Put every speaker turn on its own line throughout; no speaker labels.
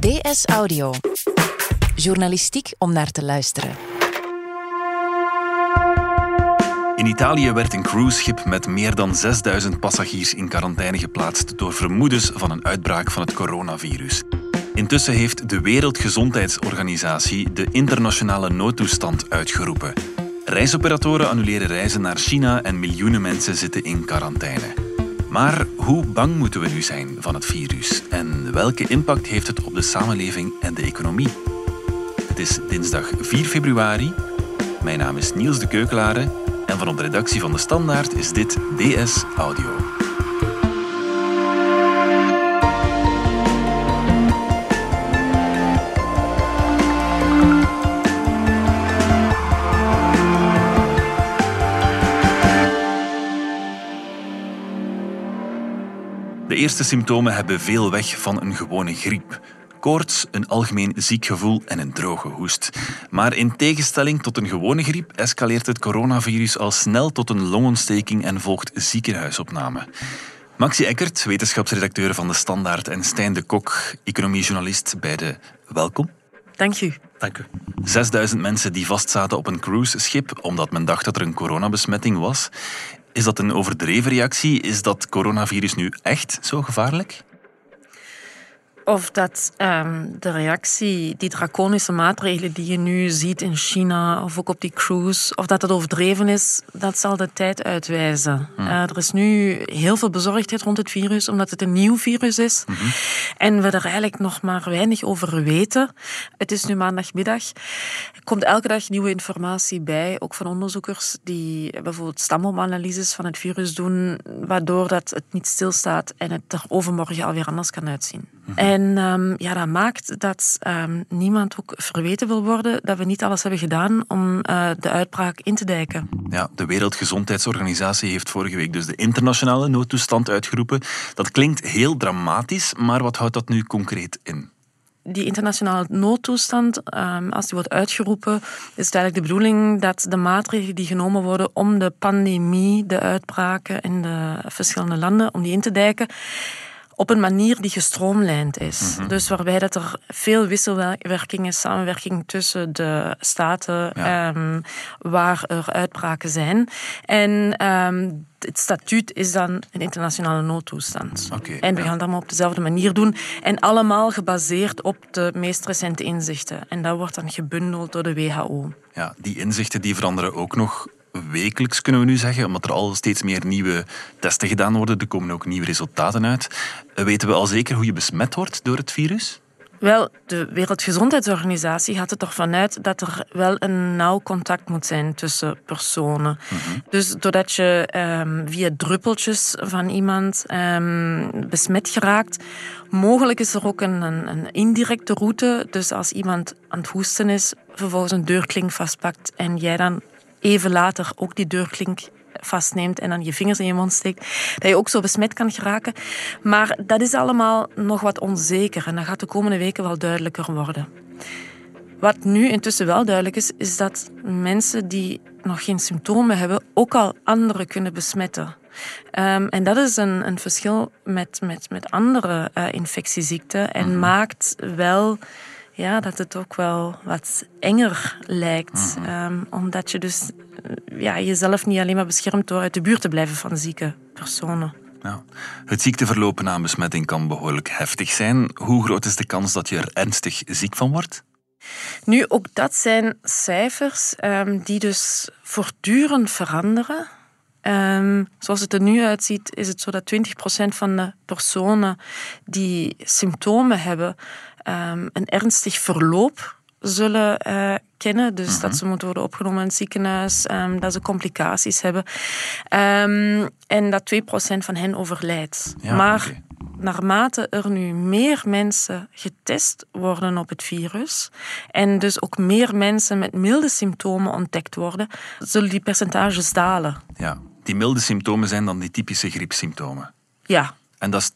DS Audio. Journalistiek om naar te luisteren.
In Italië werd een cruiseschip met meer dan 6000 passagiers in quarantaine geplaatst door vermoedens van een uitbraak van het coronavirus. Intussen heeft de Wereldgezondheidsorganisatie de internationale noodtoestand uitgeroepen. Reisoperatoren annuleren reizen naar China en miljoenen mensen zitten in quarantaine. Maar hoe bang moeten we nu zijn van het virus en welke impact heeft het op de samenleving en de economie? Het is dinsdag 4 februari. Mijn naam is Niels de Keukelare en van de redactie van De Standaard is dit DS Audio. Eerste symptomen hebben veel weg van een gewone griep. Koorts, een algemeen ziek gevoel en een droge hoest. Maar in tegenstelling tot een gewone griep escaleert het coronavirus al snel tot een longontsteking en volgt ziekenhuisopname. Maxi Eckert, wetenschapsredacteur van De Standaard en Stijn de Kok, economiejournalist bij de Welkom.
Dank u.
Dank u. 6000 mensen die vastzaten op een cruiseschip omdat men dacht dat er een coronabesmetting was. Is dat een overdreven reactie? Is dat coronavirus nu echt zo gevaarlijk?
Of dat um, de reactie, die draconische maatregelen die je nu ziet in China of ook op die cruise, of dat het overdreven is, dat zal de tijd uitwijzen. Hmm. Uh, er is nu heel veel bezorgdheid rond het virus, omdat het een nieuw virus is. Mm -hmm. En we er eigenlijk nog maar weinig over weten. Het is nu maandagmiddag. Er komt elke dag nieuwe informatie bij, ook van onderzoekers die bijvoorbeeld stamboomanalyses van het virus doen, waardoor dat het niet stilstaat en het er overmorgen alweer anders kan uitzien. Mm -hmm. En um, ja, dat maakt dat um, niemand ook verweten wil worden dat we niet alles hebben gedaan om uh, de uitbraak in te dijken.
Ja, de Wereldgezondheidsorganisatie heeft vorige week dus de internationale noodtoestand uitgeroepen. Dat klinkt heel dramatisch, maar wat houdt dat nu concreet in?
die internationale noodtoestand, als die wordt uitgeroepen, is het eigenlijk de bedoeling dat de maatregelen die genomen worden om de pandemie, de uitbraken in de verschillende landen, om die in te dijken, op een manier die gestroomlijnd is. Mm -hmm. Dus waarbij dat er veel wisselwerking is, samenwerking tussen de staten ja. um, waar er uitbraken zijn. En um, het statuut is dan een internationale noodtoestand.
Okay,
en we
ja.
gaan dat maar op dezelfde manier doen. En allemaal gebaseerd op de meest recente inzichten. En dat wordt dan gebundeld door de WHO.
Ja, die inzichten die veranderen ook nog wekelijks, kunnen we nu zeggen, omdat er al steeds meer nieuwe testen gedaan worden. Er komen ook nieuwe resultaten uit. Weten we al zeker hoe je besmet wordt door het virus?
Wel, de Wereldgezondheidsorganisatie gaat er ervan uit dat er wel een nauw contact moet zijn tussen personen. Mm -hmm. Dus doordat je um, via druppeltjes van iemand um, besmet geraakt, mogelijk is er ook een, een, een, indirecte route. Dus als iemand aan het hoesten is, vervolgens een deurklink vastpakt en jij dan even later ook die deurklink vastneemt en dan je vingers in je mond steekt, dat je ook zo besmet kan geraken. Maar dat is allemaal nog wat onzeker en dat gaat de komende weken wel duidelijker worden. Wat nu intussen wel duidelijk is, is dat mensen die nog geen symptomen hebben, ook al anderen kunnen besmetten. Um, en dat is een, een verschil met, met, met andere uh, infectieziekten en mm -hmm. maakt wel ja, dat het ook wel wat enger lijkt. Mm -hmm. um, omdat je dus ja, jezelf niet alleen maar beschermt door uit de buurt te blijven van zieke personen.
Ja. Het ziekteverloop na een besmetting kan behoorlijk heftig zijn. Hoe groot is de kans dat je er ernstig ziek van wordt?
Nu, ook dat zijn cijfers um, die dus voortdurend veranderen. Um, zoals het er nu uitziet, is het zo dat 20% van de personen die symptomen hebben, um, een ernstig verloop zullen uh, kennen. Dus mm-hmm. dat ze moeten worden opgenomen in het ziekenhuis, um, dat ze complicaties hebben. Um, en dat 2% van hen overlijdt.
Ja,
maar
okay.
naarmate er nu meer mensen getest worden op het virus en dus ook meer mensen met milde symptomen ontdekt worden, zullen die percentages dalen.
Ja, die milde symptomen zijn dan die typische griepsymptomen.
Ja.
En dat is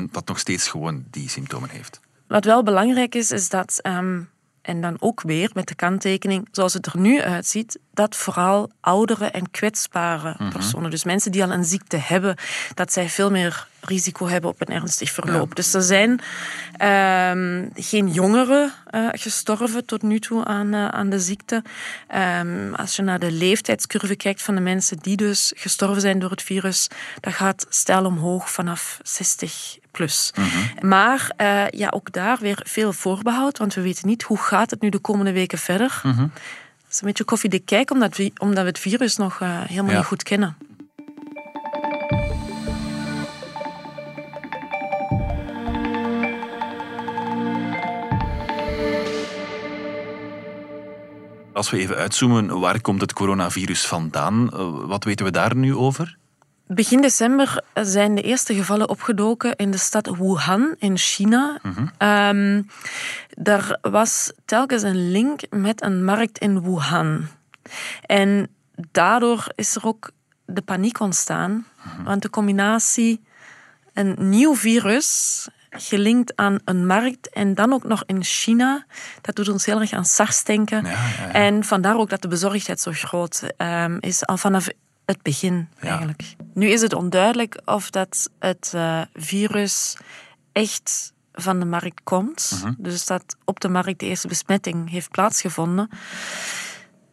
80% dat nog steeds gewoon die symptomen heeft.
Wat wel belangrijk is, is dat um, en dan ook weer met de kanttekening, zoals het er nu uitziet, dat vooral oudere en kwetsbare personen, dus mensen die al een ziekte hebben, dat zij veel meer risico hebben op een ernstig verloop. Dus er zijn ehm, geen jongeren uh, gestorven tot nu toe aan, uh, aan de ziekte. Um, als je naar de leeftijdscurve kijkt van de mensen die dus gestorven zijn door het virus, dat gaat stijl omhoog vanaf 60 plus.
Mhm.
Maar uh, ja, ook daar weer veel voorbehoud, want we weten niet hoe gaat het nu de komende weken verder.
Mhm.
Het is een beetje koffiedik kijk, omdat we, omdat we het virus nog helemaal
Ja.
niet goed kennen.
Als we even uitzoomen, waar komt het coronavirus vandaan? Eh, Wat weten we daar nu over?
Begin december zijn de eerste gevallen opgedoken in de stad Wuhan in China. Ehm, er was telkens een link met een markt in Wuhan. En daardoor is er ook de paniek ontstaan. Want de combinatie een nieuw virus gelinkt aan een markt en dan ook nog in China, dat doet ons heel erg aan SARS denken.
Ja, ja, ja.
En vandaar ook dat de bezorgdheid zo groot ehm, is, al vanaf het begin
Ja.
eigenlijk. Nu is het onduidelijk of dat het eh, virus echt van de markt komt.
Mhm.
Dus dat op de markt de eerste besmetting heeft plaatsgevonden.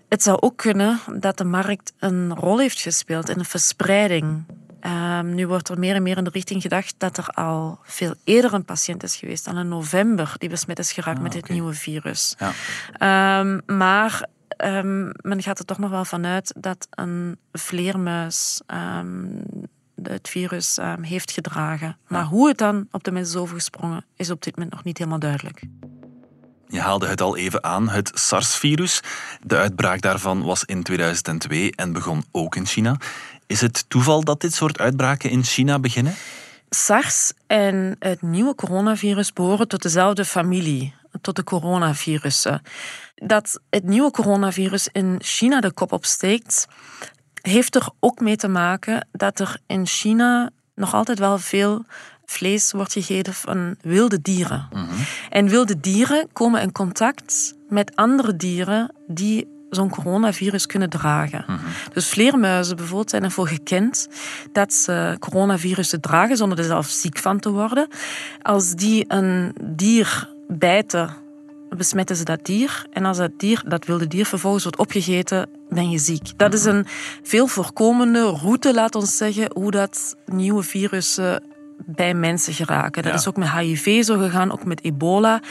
Het zou ook kunnen dat de markt een rol heeft gespeeld in de verspreiding. Ehm, nu wordt er meer en meer in de richting gedacht dat er al veel eerder een patiënt is geweest, al in november, die besmet is geraakt met dit nieuwe virus.
Ja.
Ehm, maar ehm, men gaat er toch nog wel vanuit dat een vleermuis ehm, het virus ehm, heeft gedragen. Maar hoe het dan op de mens is overgesprongen, is op dit moment nog niet helemaal duidelijk.
Je haalde het al even aan, het SARS-virus. De uitbraak daarvan was in 2002 en begon ook in China. Is het toeval dat dit soort uitbraken in China beginnen?
SARS en het nieuwe coronavirus behoren tot dezelfde familie, tot de coronavirussen. Dat het nieuwe coronavirus in China de kop opsteekt, heeft er ook mee te maken dat er in China nog altijd wel veel vlees wordt gegeten van wilde dieren. En wilde dieren komen in contact met andere dieren die zo'n coronavirus kunnen dragen. Dus vleermuizen bijvoorbeeld zijn ervoor gekend dat ze coronavirussen dragen zonder er zelf ziek van te worden. Als die een dier bijten, besmetten ze dat dier. En als dat dier, dat wilde dier vervolgens wordt opgegeten, ben je ziek. Dat is een veel voorkomende route, laat ons zeggen, hoe dat nieuwe virussen bij mensen geraken. Dat
Ja.
is ook met HIV zo gegaan, ook met ebola.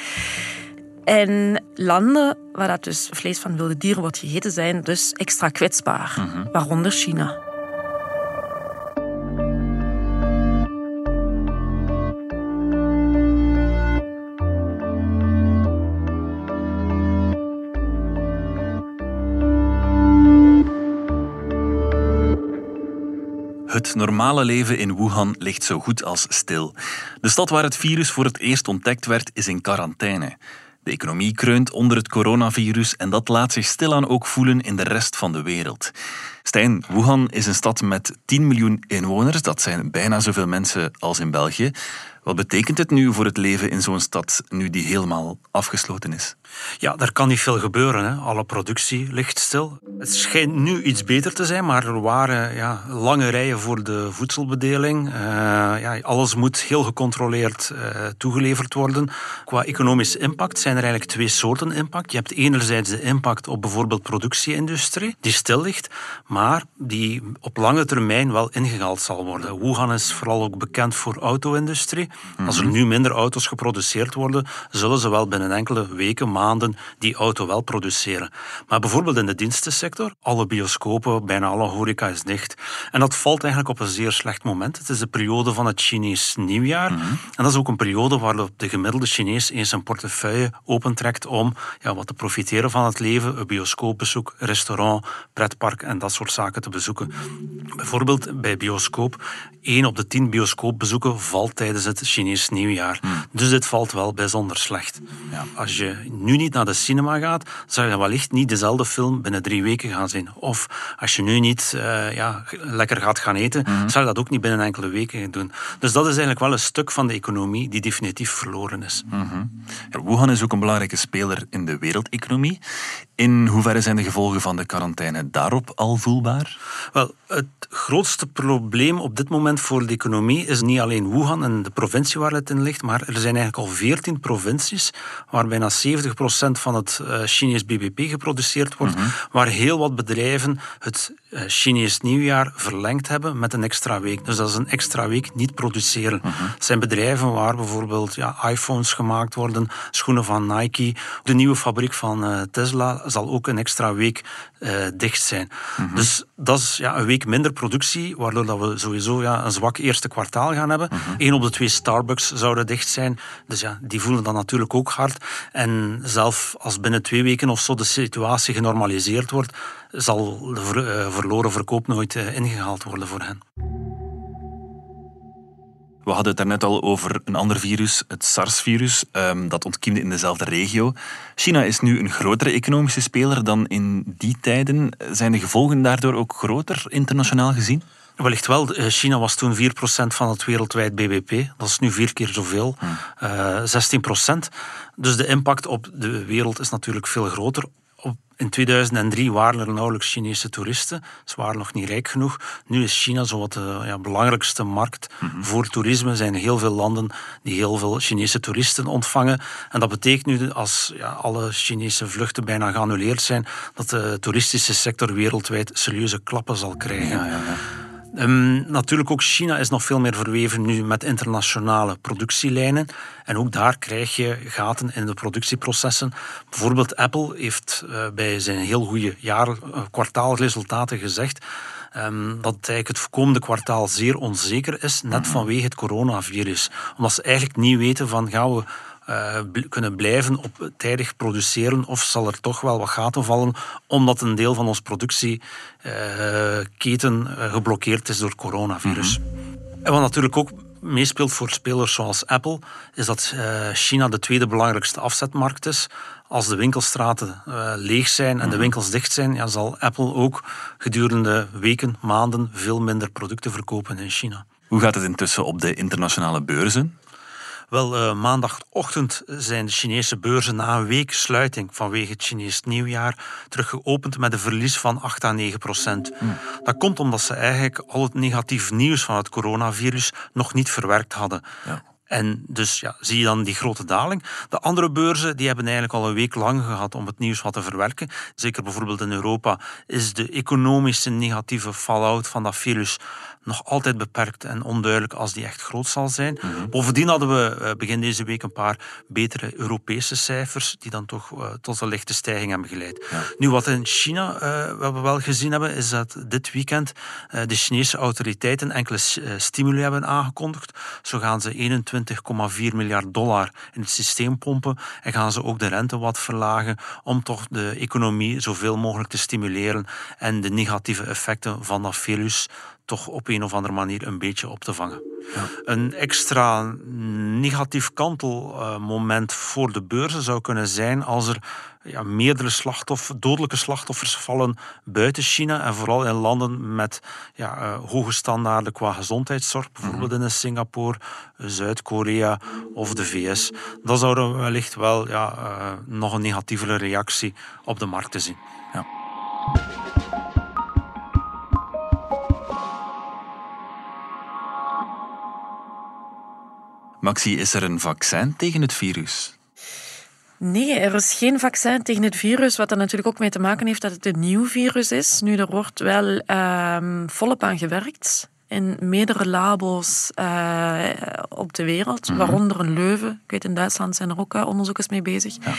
En landen waar dat dus vlees van wilde dieren wordt gegeten, zijn dus extra kwetsbaar. Waaronder China.
Het normale leven in Wuhan ligt zo goed als stil. De stad waar het virus voor het eerst ontdekt werd, is in quarantaine. De economie kreunt onder het coronavirus en dat laat zich stilaan ook voelen in de rest van de wereld. Stijn, Wuhan is een stad met 10 miljoen inwoners. Dat zijn bijna zoveel mensen als in België. Wat betekent het nu voor het leven in zo'n stad nu die helemaal afgesloten is?
Ja, er kan niet veel gebeuren. Hè. Alle productie ligt stil. Het schijnt nu iets beter te zijn, maar er waren ja, lange rijen voor de voedselbedeling. Eh, ja, alles moet heel gecontroleerd eh, toegeleverd worden. Qua economische impact zijn er eigenlijk twee soorten impact. Je hebt enerzijds de impact op bijvoorbeeld productieindustrie, die stil ligt, maar die op lange termijn wel ingehaald zal worden. Wuhan is vooral ook bekend voor auto-industrie. Als er nu minder auto's geproduceerd worden, zullen ze wel binnen enkele weken, maanden die auto wel produceren. Maar bijvoorbeeld in de dienstensector, alle bioscopen, bijna alle horeca is dicht. En dat valt eigenlijk op een zeer slecht moment. Het is de periode van het Chinees nieuwjaar. En dat is ook een periode waarop de gemiddelde Chinees eens zijn portefeuille opentrekt om ja, wat te profiteren van het leven, een bioscoopbezoek, restaurant, pretpark en dat soort zaken te bezoeken. Bijvoorbeeld bij bioscoop, 1 op de 10 bioscoopbezoeken valt tijdens het Chinees nieuwjaar. Dus dit valt wel bijzonder slecht. Ja. Als je nu niet naar de cinema gaat, zou je wellicht niet dezelfde film binnen drie weken gaan zien. Of als je nu niet uh, ja, lekker gaat gaan eten, mm zou je dat ook niet binnen enkele weken doen. Dus dat is eigenlijk wel een stuk van de economie die definitief verloren is.
Mm Wuhan is ook een belangrijke speler in de wereldeconomie. In hoeverre zijn de gevolgen van de quarantaine daarop al voelbaar?
Wel, het grootste probleem op dit moment voor de economie is niet alleen Wuhan en de provincie waar het in ligt, maar er zijn eigenlijk al 14 provincies waar bijna 70% van het uh, Chinees BBP geproduceerd wordt, mhm. waar heel wat bedrijven het uh, Chinees nieuwjaar verlengd hebben met een extra week. Dus dat is een extra week niet produceren. Mhm. Het zijn bedrijven waar bijvoorbeeld ja, iPhones gemaakt worden, schoenen van Nike, de nieuwe fabriek van uh, Tesla zal ook een extra week uh, dicht zijn. Mhm. Dus dat is ja, een week minder productie, waardoor dat we sowieso ja, een zwak eerste kwartaal gaan hebben. Eén op de twee Starbucks zouden dicht zijn. Dus ja, die voelen dat natuurlijk ook hard. En zelf als binnen twee weken of zo de situatie genormaliseerd wordt, zal de eh, verloren verkoop nooit uh, ingehaald worden voor hen.
We hadden het daarnet al over een ander virus, het SARS-virus, um, dat ontkiemde in dezelfde regio. China is nu een grotere economische speler dan in die tijden. Zijn de gevolgen daardoor ook groter, internationaal gezien?
Wellicht wel. Eh, China was toen 4% van het wereldwijd BBP. Dat is nu vier keer zoveel, uh, 16%. Dus de impact op de wereld is natuurlijk veel groter. In 2003 waren er nauwelijks Chinese toeristen. Ze waren nog niet rijk genoeg. Nu is China zo wat de ja, belangrijkste markt mhm. voor toerisme. Er zijn heel veel landen die heel veel Chinese toeristen ontvangen. En dat betekent nu, als ja, alle Chinese vluchten bijna geannuleerd zijn, dat de toeristische sector wereldwijd serieuze klappen zal krijgen. Ja, ja, Um, natuurlijk ook China is nog veel meer verweven nu met internationale productielijnen. En ook daar krijg je gaten in de productieprocessen. Bijvoorbeeld Apple heeft uh, bij zijn heel goede jaar, uh, kwartaalresultaten gezegd um, dat eigenlijk het komende kwartaal zeer onzeker is, net mhm. vanwege het coronavirus. Omdat ze eigenlijk niet weten van gaan we uh, kunnen blijven op tijdig produceren of zal er toch wel wat gaten vallen omdat een deel van onze productieketen uh, geblokkeerd is door het coronavirus. Mhm. En wat natuurlijk ook meespeelt voor spelers zoals Apple, is dat China de tweede belangrijkste afzetmarkt is. Als de winkelstraten leeg zijn en de mhm. winkels dicht zijn, ja, zal Apple ook gedurende weken, maanden veel minder producten verkopen in China.
Hoe gaat het intussen op de internationale beurzen?
Wel, uh, maandagochtend zijn de Chinese beurzen na een week sluiting vanwege het Chinees nieuwjaar teruggeopend met een verlies van 8 à 9 procent. Hmm. Dat komt omdat ze eigenlijk al het negatief nieuws van het coronavirus nog niet verwerkt hadden. Ja. En dus ja, zie je dan die grote daling. De andere beurzen die hebben eigenlijk al een week lang gehad om het nieuws wat te verwerken. Zeker bijvoorbeeld in Europa is de economische negatieve fallout van dat virus nog altijd beperkt en onduidelijk als die echt groot zal zijn. Mhm. Bovendien hadden we eh, begin deze week een paar betere Europese cijfers die dan toch uh, tot een lichte stijging hebben geleid. Nu, wat in China uh, we wel gezien hebben, is dat dit weekend de Chinese autoriteiten enkele stimuli hebben aangekondigd. Zo gaan ze 21,4 miljard dollar in het systeem pompen en gaan ze ook de rente wat verlagen om toch de economie zoveel mogelijk te stimuleren en de negatieve effecten van dat virus toch op een of andere manier een beetje op te vangen. Ja. Een extra negatief kantelmoment voor de beurzen zou kunnen zijn als er ja, meerdere slachtoffers, dodelijke slachtoffers vallen buiten China en vooral in landen met ja, uh, hoge standaarden qua gezondheidszorg, bijvoorbeeld mhm. in Singapore, Zuid-Korea of de VS. Dan zouden we wellicht wel ja, uh, nog een negatievere reactie op de markten zien. Ja.
Maxi, is er een vaccin tegen het virus?
Nee, er is geen vaccin tegen het virus, wat er natuurlijk ook mee te maken heeft dat het een nieuw virus is. Nu, er wordt wel um, volop aan gewerkt in meerdere labos uh, op de wereld, mhm. waaronder in Leuven. Ik weet, in Duitsland zijn er ook uh, onderzoekers mee bezig. Ja.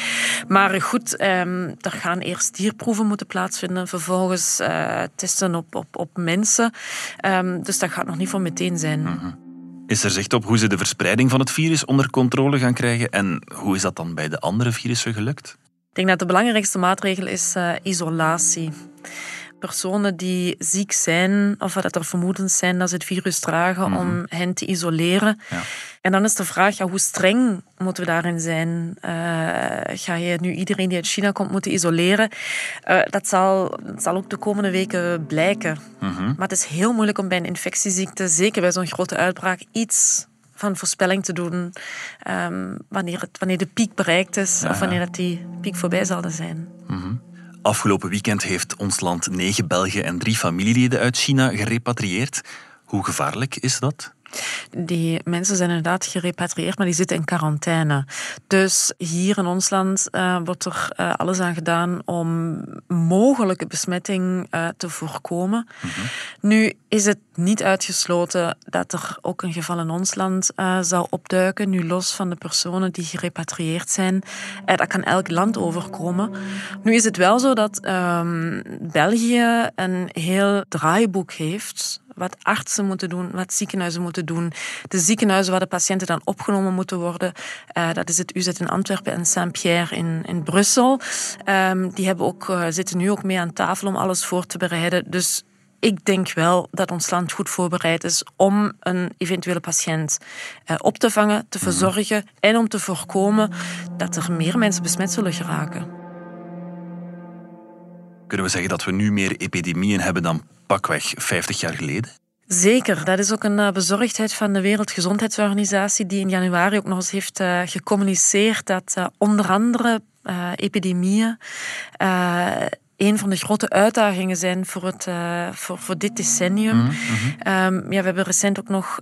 Maar goed, um, er gaan eerst dierproeven moeten plaatsvinden, vervolgens uh, testen op, op, op mensen. Um, dus dat gaat nog niet voor meteen zijn. Mhm.
Is er zicht op hoe ze de verspreiding van het virus onder controle gaan krijgen en hoe is dat dan bij de andere virussen gelukt?
Ik denk dat de belangrijkste maatregel is uh, isolatie. Personen die ziek zijn of dat er vermoedens zijn dat ze het virus dragen, mhm. om hen te isoleren. Ja. En dan is de vraag, ja, hoe streng moeten we daarin zijn? Uh, ga je nu iedereen die uit China komt moeten isoleren? Uh, dat, zal, dat zal ook de komende weken blijken. Mhm. Maar het is heel moeilijk om bij een infectieziekte, zeker bij zo'n grote uitbraak, iets van voorspelling te doen um, wanneer, het, wanneer de piek bereikt is of wanneer dat die piek voorbij zal zijn.
Mhm. Afgelopen weekend heeft ons land negen Belgen en drie familieleden uit China gerepatrieerd. Hoe gevaarlijk is dat?
Die mensen zijn inderdaad gerepatrieerd, maar die zitten in quarantaine. Dus hier in ons land uh, wordt er uh, alles aan gedaan om mogelijke besmetting uh, te voorkomen. Mm -hmm. Nu is het niet uitgesloten dat er ook een geval in ons land zou opduiken, nu los van de personen die gerepatrieerd zijn. dat kan elk land overkomen. Nu is het wel zo dat um, België een heel draaiboek heeft wat artsen moeten doen, wat ziekenhuizen moeten doen. De ziekenhuizen waar de patiënten dan opgenomen moeten worden, uh, dat is het UZ in Antwerpen en Saint-Pierre in, in Brussel. Um, die hebben ook, uh, zitten nu ook mee aan tafel om alles voor te bereiden. Dus ik denk wel dat ons land goed voorbereid is om een eventuele patiënt uh, op te vangen, te mhm. verzorgen en om te voorkomen dat er meer mensen besmet zullen geraken.
Kunnen we zeggen dat we nu meer epidemieën hebben dan pakweg 50 jaar geleden?
Zeker, dat is ook een eh, bezorgdheid van de Wereldgezondheidsorganisatie die in januari ook nog eens heeft uh, gecommuniceerd dat uh, onder andere epidemieën een van de grote uitdagingen zijn voor, het, voor, voor dit decennium. Mm -hmm. um, ja, we hebben recent ook nog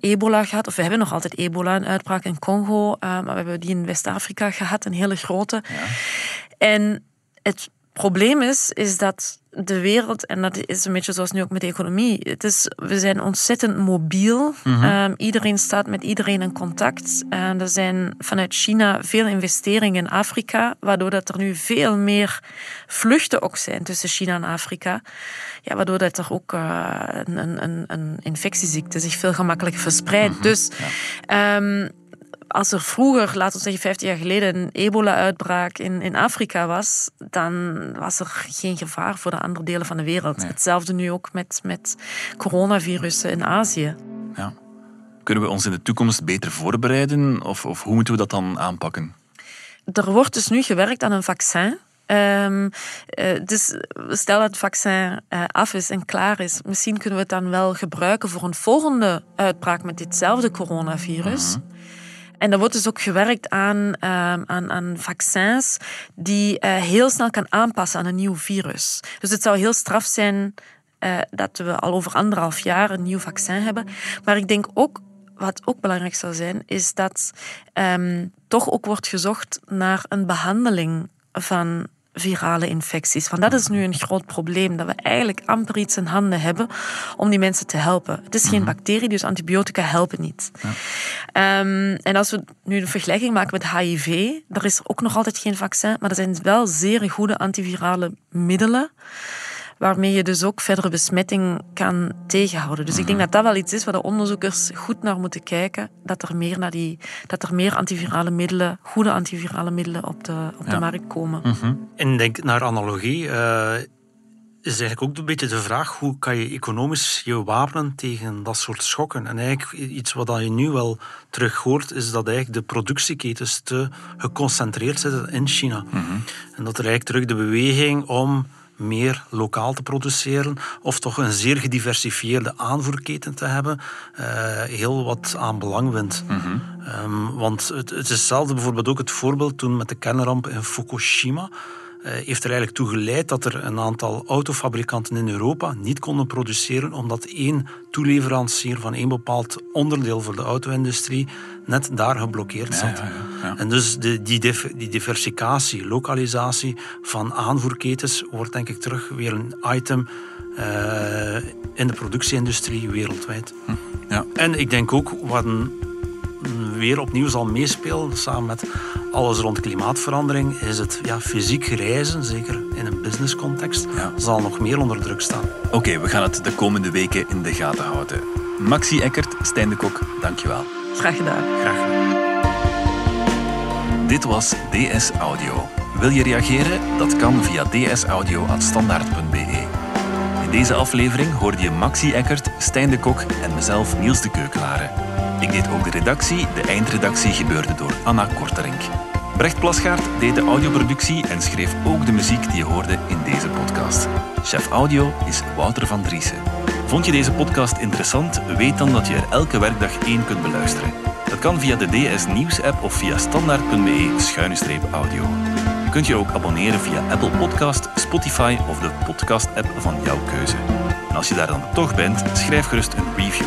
ebola gehad, of we hebben nog altijd ebola, een uitbraak in Congo, maar we hebben die in West-Afrika gehad, een hele grote. Ja. En het probleem is, is dat de wereld, en dat is een beetje zoals nu ook met de economie, het is, we zijn ontzettend mobiel. Mm iedereen staat met iedereen in contact. En er zijn vanuit China veel investeringen in Afrika, waardoor dat er nu veel meer vluchten ook zijn tussen China en Afrika. Ja, waardoor dat er ook uh, een, een, een infectieziekte zich veel gemakkelijker verspreidt. Mm -hmm. Dus ja. um, als er vroeger, laten we zeggen 50 jaar geleden, een ebola-uitbraak in, in Afrika was, dan was er geen gevaar voor de andere delen van de wereld. Hetzelfde nu ook met, met coronavirussen in Azië. Ja.
Kunnen we ons in de toekomst beter voorbereiden of, of hoe moeten we dat dan aanpakken?
Er wordt dus nu gewerkt aan een vaccin. Um, uh, dus stel dat het vaccin uh, af is en klaar is, misschien kunnen we het dan wel gebruiken voor een volgende uitbraak met ditzelfde coronavirus. Mm en er wordt dus ook gewerkt aan, ehm, aan, aan vaccins die uh, heel snel kan aanpassen aan een nieuw virus. Dus het zou heel straf zijn uh, dat we al over anderhalf jaar een nieuw vaccin hebben. Maar ik denk ook wat ook belangrijk zou zijn, is dat um, toch ook wordt gezocht naar een behandeling van virale infecties. Want dat is nu een groot probleem, dat we eigenlijk amper iets in handen hebben om die mensen te helpen. Het is geen mhm. bacterie, dus antibiotica helpen niet. Ja. Um, en als we nu een vergelijking maken met HIV, er is ook nog altijd geen vaccin, maar er zijn wel zeer goede antivirale middelen waarmee je dus ook verdere besmetting kan tegenhouden. Dus ik denk mhm. dat dat wel iets is waar de onderzoekers goed naar moeten kijken, dat er meer, naar die, dat er meer antivirale middelen, goede antivirale middelen op de, op de markt komen.
Mhm. En denk naar analogie, uh, is eigenlijk ook een beetje de vraag hoe kan je economisch je wapenen tegen dat soort schokken. En eigenlijk iets wat je nu wel terug hoort, is dat eigenlijk de productieketens te geconcentreerd zitten in China. Mhm. En dat er eigenlijk terug de beweging om meer lokaal te produceren of toch een zeer gediversifieerde aanvoerketen te hebben, uh, heel wat aan belang wint. Mm -hmm. um, want het, het, is hetzelfde bijvoorbeeld ook het voorbeeld toen met de kernramp in Fukushima. Uh, heeft er eigenlijk toe geleid dat er een aantal autofabrikanten in Europa niet konden produceren omdat één toeleverancier van één bepaald onderdeel voor de auto-industrie net daar geblokkeerd zat. Ja, ja, en dus de, die, die diversificatie, lokalisatie van aanvoerketens wordt denk ik terug weer een item uh, in de productieindustrie wereldwijd. Hm. Ja. En ik denk ook wat een, weer opnieuw zal meespelen, samen met alles rond klimaatverandering, is het ja, fysiek reizen, zeker in een businesscontext, ja. zal nog meer onder druk staan.
Oké, we gaan het de komende weken in de gaten houden. Maxi Eckert, Stijn de Kok, dankjewel.
Graag gedaan.
Graag gedaan.
Dit was DS Audio. Wil je reageren? Dat kan via dsaudio.standaard.be. In deze aflevering hoorde je Maxi Eckert, Stijn de Kok en mezelf Niels de Keukelare. Ik deed ook de redactie. De eindredactie gebeurde door Anna Korterink. Brecht Plasgaard deed de audioproductie en schreef ook de muziek die je hoorde in deze podcast. Chef audio is Wouter van Driessen. Vond je deze podcast interessant? Weet dan dat je er elke werkdag één kunt beluisteren. Dat kan via de DS Nieuws app of via standaard.be-audio. Je kunt je ook abonneren via Apple Podcast, Spotify of de podcast-app van jouw keuze. En als je daar dan toch bent, schrijf gerust een review.